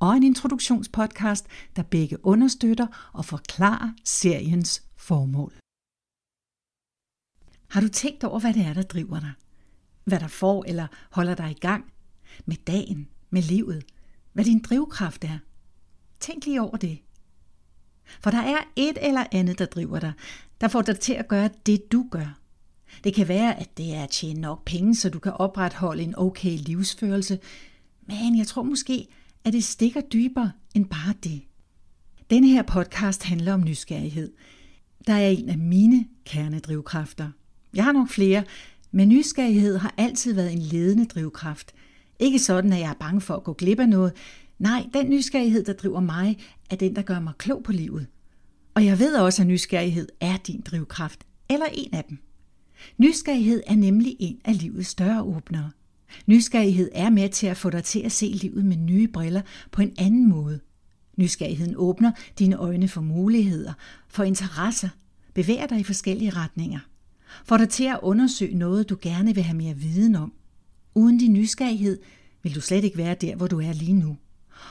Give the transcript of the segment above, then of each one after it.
og en introduktionspodcast, der begge understøtter og forklarer seriens formål. Har du tænkt over, hvad det er, der driver dig? Hvad der får eller holder dig i gang? Med dagen, med livet? Hvad din drivkraft er? Tænk lige over det. For der er et eller andet, der driver dig, der får dig til at gøre det, du gør. Det kan være, at det er at tjene nok penge, så du kan opretholde en okay livsførelse, men jeg tror måske, at det stikker dybere end bare det. Denne her podcast handler om nysgerrighed. Der er en af mine kernedrivkræfter. Jeg har nok flere, men nysgerrighed har altid været en ledende drivkraft. Ikke sådan, at jeg er bange for at gå glip af noget. Nej, den nysgerrighed, der driver mig, er den, der gør mig klog på livet. Og jeg ved også, at nysgerrighed er din drivkraft, eller en af dem. Nysgerrighed er nemlig en af livets større åbnere. Nysgerrighed er med til at få dig til at se livet med nye briller på en anden måde. Nysgerrigheden åbner dine øjne for muligheder, for interesser, bevæger dig i forskellige retninger. Får dig til at undersøge noget, du gerne vil have mere viden om. Uden din nysgerrighed vil du slet ikke være der, hvor du er lige nu.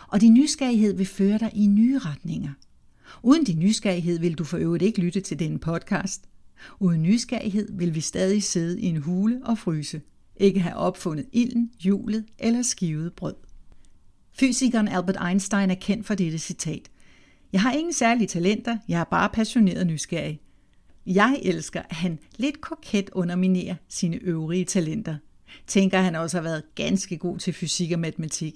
Og din nysgerrighed vil føre dig i nye retninger. Uden din nysgerrighed vil du for øvrigt ikke lytte til denne podcast. Uden nysgerrighed vil vi stadig sidde i en hule og fryse ikke have opfundet ilden, hjulet eller skivet brød. Fysikeren Albert Einstein er kendt for dette citat. Jeg har ingen særlige talenter, jeg er bare passioneret nysgerrig. Jeg elsker, at han lidt koket underminerer sine øvrige talenter. Tænker han også har været ganske god til fysik og matematik.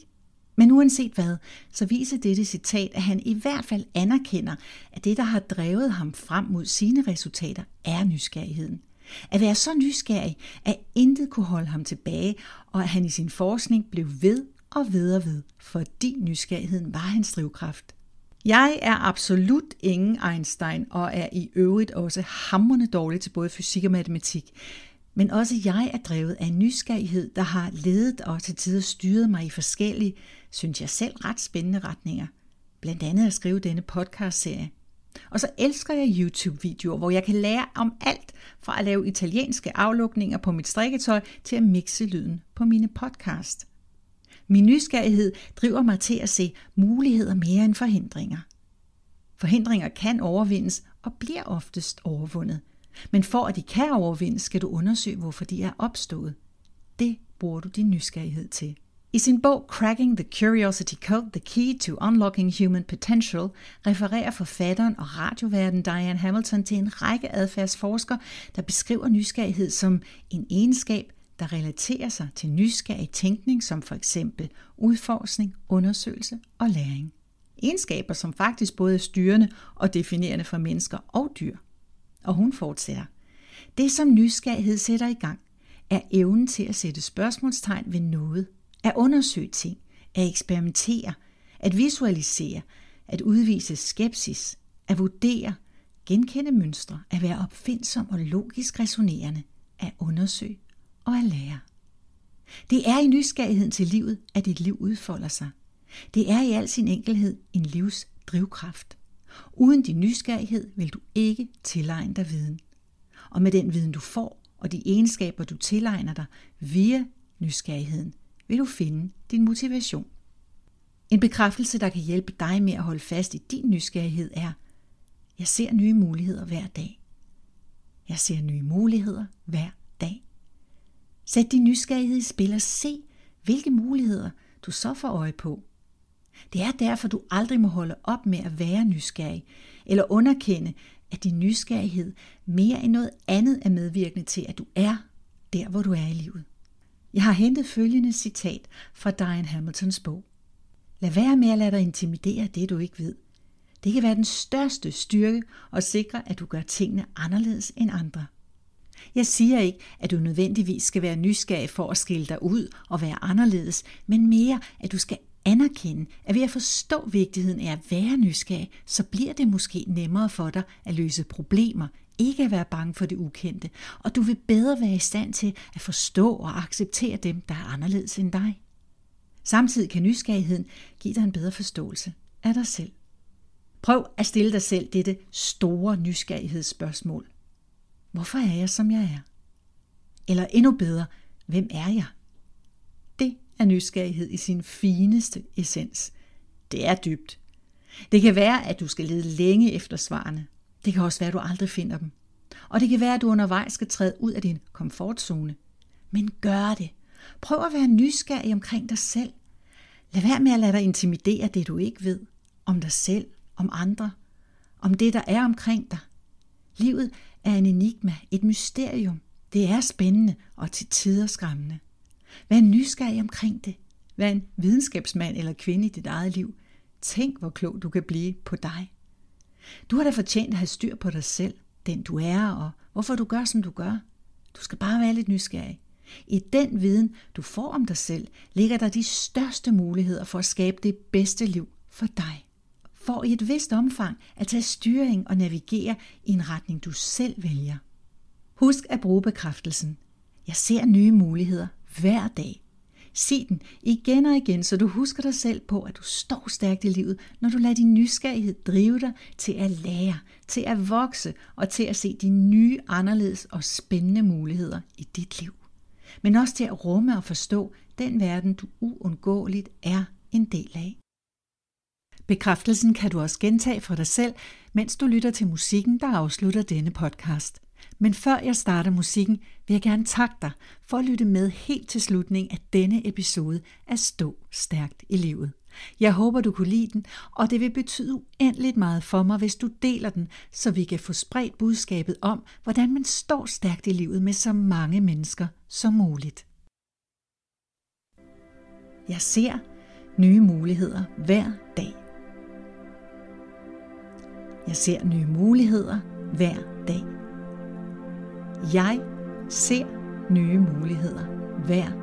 Men uanset hvad, så viser dette citat, at han i hvert fald anerkender, at det, der har drevet ham frem mod sine resultater, er nysgerrigheden – at være så nysgerrig, at intet kunne holde ham tilbage, og at han i sin forskning blev ved og ved og ved, fordi nysgerrigheden var hans drivkraft. Jeg er absolut ingen Einstein og er i øvrigt også hammerne dårlig til både fysik og matematik. Men også jeg er drevet af en nysgerrighed, der har ledet og til tider styret mig i forskellige, synes jeg selv ret spændende retninger. Blandt andet at skrive denne podcast-serie. Og så elsker jeg YouTube-videoer, hvor jeg kan lære om alt fra at lave italienske aflukninger på mit strikketøj til at mixe lyden på mine podcast. Min nysgerrighed driver mig til at se muligheder mere end forhindringer. Forhindringer kan overvindes og bliver oftest overvundet. Men for at de kan overvindes, skal du undersøge, hvorfor de er opstået. Det bruger du din nysgerrighed til. I sin bog Cracking the Curiosity Code, The Key to Unlocking Human Potential, refererer forfatteren og radioverden Diane Hamilton til en række adfærdsforskere, der beskriver nysgerrighed som en egenskab, der relaterer sig til nysgerrig tænkning, som for eksempel udforskning, undersøgelse og læring. Egenskaber, som faktisk både er styrende og definerende for mennesker og dyr. Og hun fortsætter. Det, som nysgerrighed sætter i gang, er evnen til at sætte spørgsmålstegn ved noget – at undersøge ting, at eksperimentere, at visualisere, at udvise skepsis, at vurdere, genkende mønstre, at være opfindsom og logisk resonerende, at undersøge og at lære. Det er i nysgerrigheden til livet, at dit liv udfolder sig. Det er i al sin enkelhed en livs drivkraft. Uden din nysgerrighed vil du ikke tilegne dig viden. Og med den viden, du får, og de egenskaber, du tilegner dig via nysgerrigheden, vil du finde din motivation. En bekræftelse, der kan hjælpe dig med at holde fast i din nysgerrighed er, jeg ser nye muligheder hver dag. Jeg ser nye muligheder hver dag. Sæt din nysgerrighed i spil og se, hvilke muligheder du så får øje på. Det er derfor, du aldrig må holde op med at være nysgerrig, eller underkende, at din nysgerrighed mere end noget andet er medvirkende til, at du er der, hvor du er i livet. Jeg har hentet følgende citat fra Diane Hamiltons bog. Lad være med at lade dig intimidere det, du ikke ved. Det kan være den største styrke at sikre, at du gør tingene anderledes end andre. Jeg siger ikke, at du nødvendigvis skal være nysgerrig for at skille dig ud og være anderledes, men mere, at du skal anerkende, at ved at forstå vigtigheden af at være nysgerrig, så bliver det måske nemmere for dig at løse problemer, ikke at være bange for det ukendte, og du vil bedre være i stand til at forstå og acceptere dem, der er anderledes end dig. Samtidig kan nysgerrigheden give dig en bedre forståelse af dig selv. Prøv at stille dig selv dette store nysgerrighedsspørgsmål. Hvorfor er jeg, som jeg er? Eller endnu bedre, hvem er jeg? Det er nysgerrighed i sin fineste essens. Det er dybt. Det kan være, at du skal lede længe efter svarene. Det kan også være, at du aldrig finder dem. Og det kan være, at du undervejs skal træde ud af din komfortzone. Men gør det. Prøv at være nysgerrig omkring dig selv. Lad være med at lade dig intimidere det, du ikke ved. Om dig selv, om andre, om det, der er omkring dig. Livet er en enigma, et mysterium. Det er spændende og til tider skræmmende. Vær nysgerrig omkring det. Vær en videnskabsmand eller kvinde i dit eget liv. Tænk, hvor klog du kan blive på dig. Du har da fortjent at have styr på dig selv, den du er, og hvorfor du gør, som du gør. Du skal bare være lidt nysgerrig. I den viden, du får om dig selv, ligger der de største muligheder for at skabe det bedste liv for dig. For i et vist omfang at tage styring og navigere i en retning, du selv vælger. Husk at bruge bekræftelsen. Jeg ser nye muligheder hver dag. Sig den igen og igen, så du husker dig selv på, at du står stærkt i livet, når du lader din nysgerrighed drive dig til at lære, til at vokse og til at se de nye, anderledes og spændende muligheder i dit liv. Men også til at rumme og forstå den verden, du uundgåeligt er en del af. Bekræftelsen kan du også gentage for dig selv, mens du lytter til musikken, der afslutter denne podcast. Men før jeg starter musikken, vil jeg gerne takke dig for at lytte med helt til slutningen af denne episode af Stå Stærkt i Livet. Jeg håber, du kunne lide den, og det vil betyde uendeligt meget for mig, hvis du deler den, så vi kan få spredt budskabet om, hvordan man står stærkt i livet med så mange mennesker som muligt. Jeg ser nye muligheder hver dag. Jeg ser nye muligheder hver dag. Jeg ser nye muligheder hver dag.